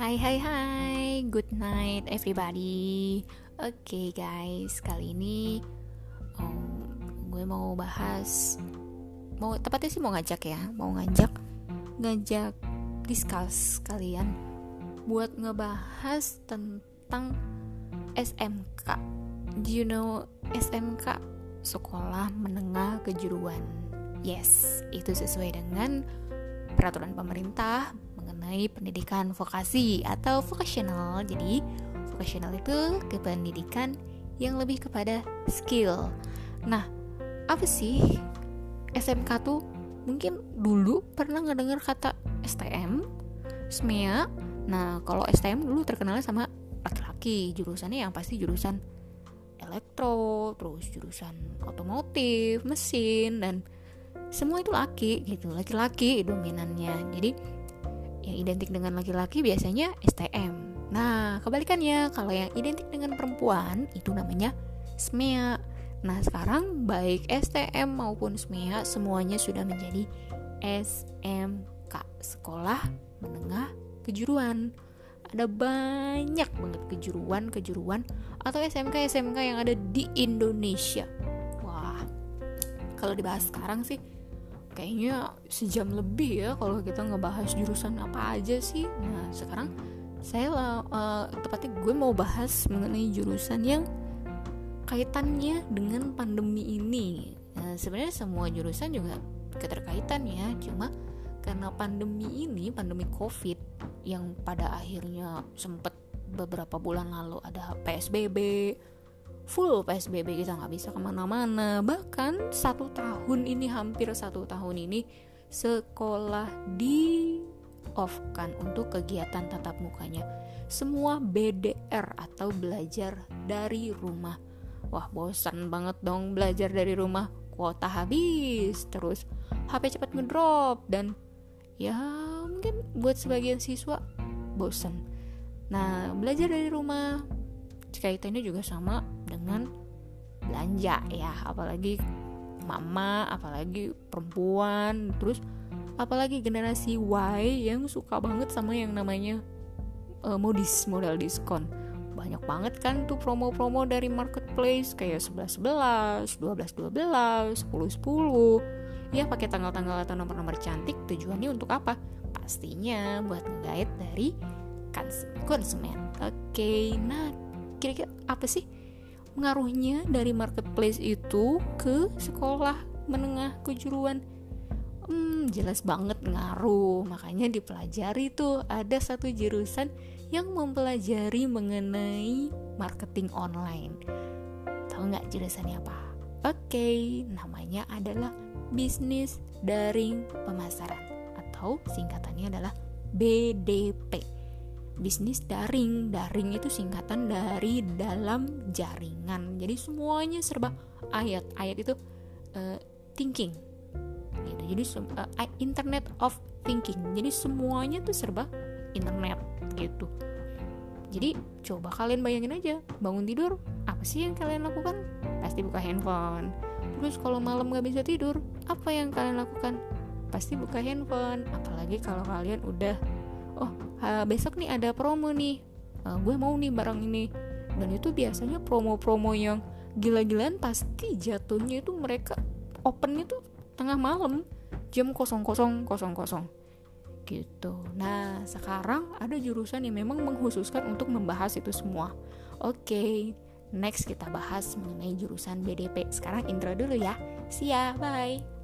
Hai hai hai, good night everybody. Oke okay, guys, kali ini um, gue mau bahas mau Tepatnya sih mau ngajak ya, mau ngajak Ngajak discuss kalian Buat ngebahas tentang SMK Do you know SMK? Sekolah Menengah Kejuruan. Yes, itu sesuai dengan peraturan pemerintah mengenai pendidikan vokasi atau vocational. Jadi, vocational itu kependidikan yang lebih kepada skill. Nah, apa sih SMK tuh? Mungkin dulu pernah ngedengar kata STM, SMEA. Nah, kalau STM dulu terkenal sama laki-laki, jurusannya yang pasti jurusan elektro, terus jurusan otomotif, mesin dan semua itu laki gitu, laki-laki dominannya. Jadi yang identik dengan laki-laki biasanya STM. Nah, kebalikannya, kalau yang identik dengan perempuan itu namanya SMEA. Nah, sekarang baik STM maupun SMEA semuanya sudah menjadi SMK, Sekolah Menengah Kejuruan. Ada banyak banget kejuruan-kejuruan atau SMK-SMK yang ada di Indonesia. Wah, kalau dibahas sekarang sih kayaknya sejam lebih ya kalau kita ngebahas jurusan apa aja sih. Nah sekarang saya uh, tepatnya gue mau bahas mengenai jurusan yang kaitannya dengan pandemi ini. Nah, sebenarnya semua jurusan juga keterkaitan ya cuma karena pandemi ini pandemi covid yang pada akhirnya sempet beberapa bulan lalu ada psbb full PSBB kita nggak bisa ke mana-mana. Bahkan satu tahun ini hampir satu tahun ini sekolah di off kan untuk kegiatan tatap mukanya. Semua BDR atau belajar dari rumah. Wah bosan banget dong belajar dari rumah. Kuota habis terus. HP cepat ngedrop dan ya mungkin buat sebagian siswa bosan nah belajar dari rumah. Kaitannya juga sama dengan belanja ya apalagi mama apalagi perempuan terus apalagi generasi Y yang suka banget sama yang namanya uh, modis modal diskon banyak banget kan tuh promo-promo dari marketplace kayak 11 11, 12 12, 10 10. Ya pakai tanggal-tanggal atau nomor-nomor cantik tujuannya untuk apa? Pastinya buat ngegait dari konsumen. Oke, okay, nah kira-kira apa sih pengaruhnya dari marketplace itu ke sekolah menengah kejuruan. Hmm, jelas banget ngaruh. Makanya dipelajari tuh ada satu jurusan yang mempelajari mengenai marketing online. Tahu nggak jurusannya apa? Oke namanya adalah bisnis daring pemasaran atau singkatannya adalah BDP bisnis daring. Daring itu singkatan dari dalam jaringan. Jadi semuanya serba ayat. Ayat itu uh, thinking. Gitu. Jadi uh, internet of thinking. Jadi semuanya tuh serba internet gitu. Jadi coba kalian bayangin aja, bangun tidur, apa sih yang kalian lakukan? Pasti buka handphone. Terus kalau malam gak bisa tidur, apa yang kalian lakukan? Pasti buka handphone. Apalagi kalau kalian udah oh besok nih ada promo nih uh, gue mau nih barang ini dan itu biasanya promo-promo yang gila-gilaan pasti jatuhnya itu mereka opennya tuh tengah malam jam 0000 gitu. Nah, sekarang ada jurusan yang memang menghususkan untuk membahas itu semua. Oke, okay, next kita bahas mengenai jurusan BDP. Sekarang intro dulu ya. See ya, bye.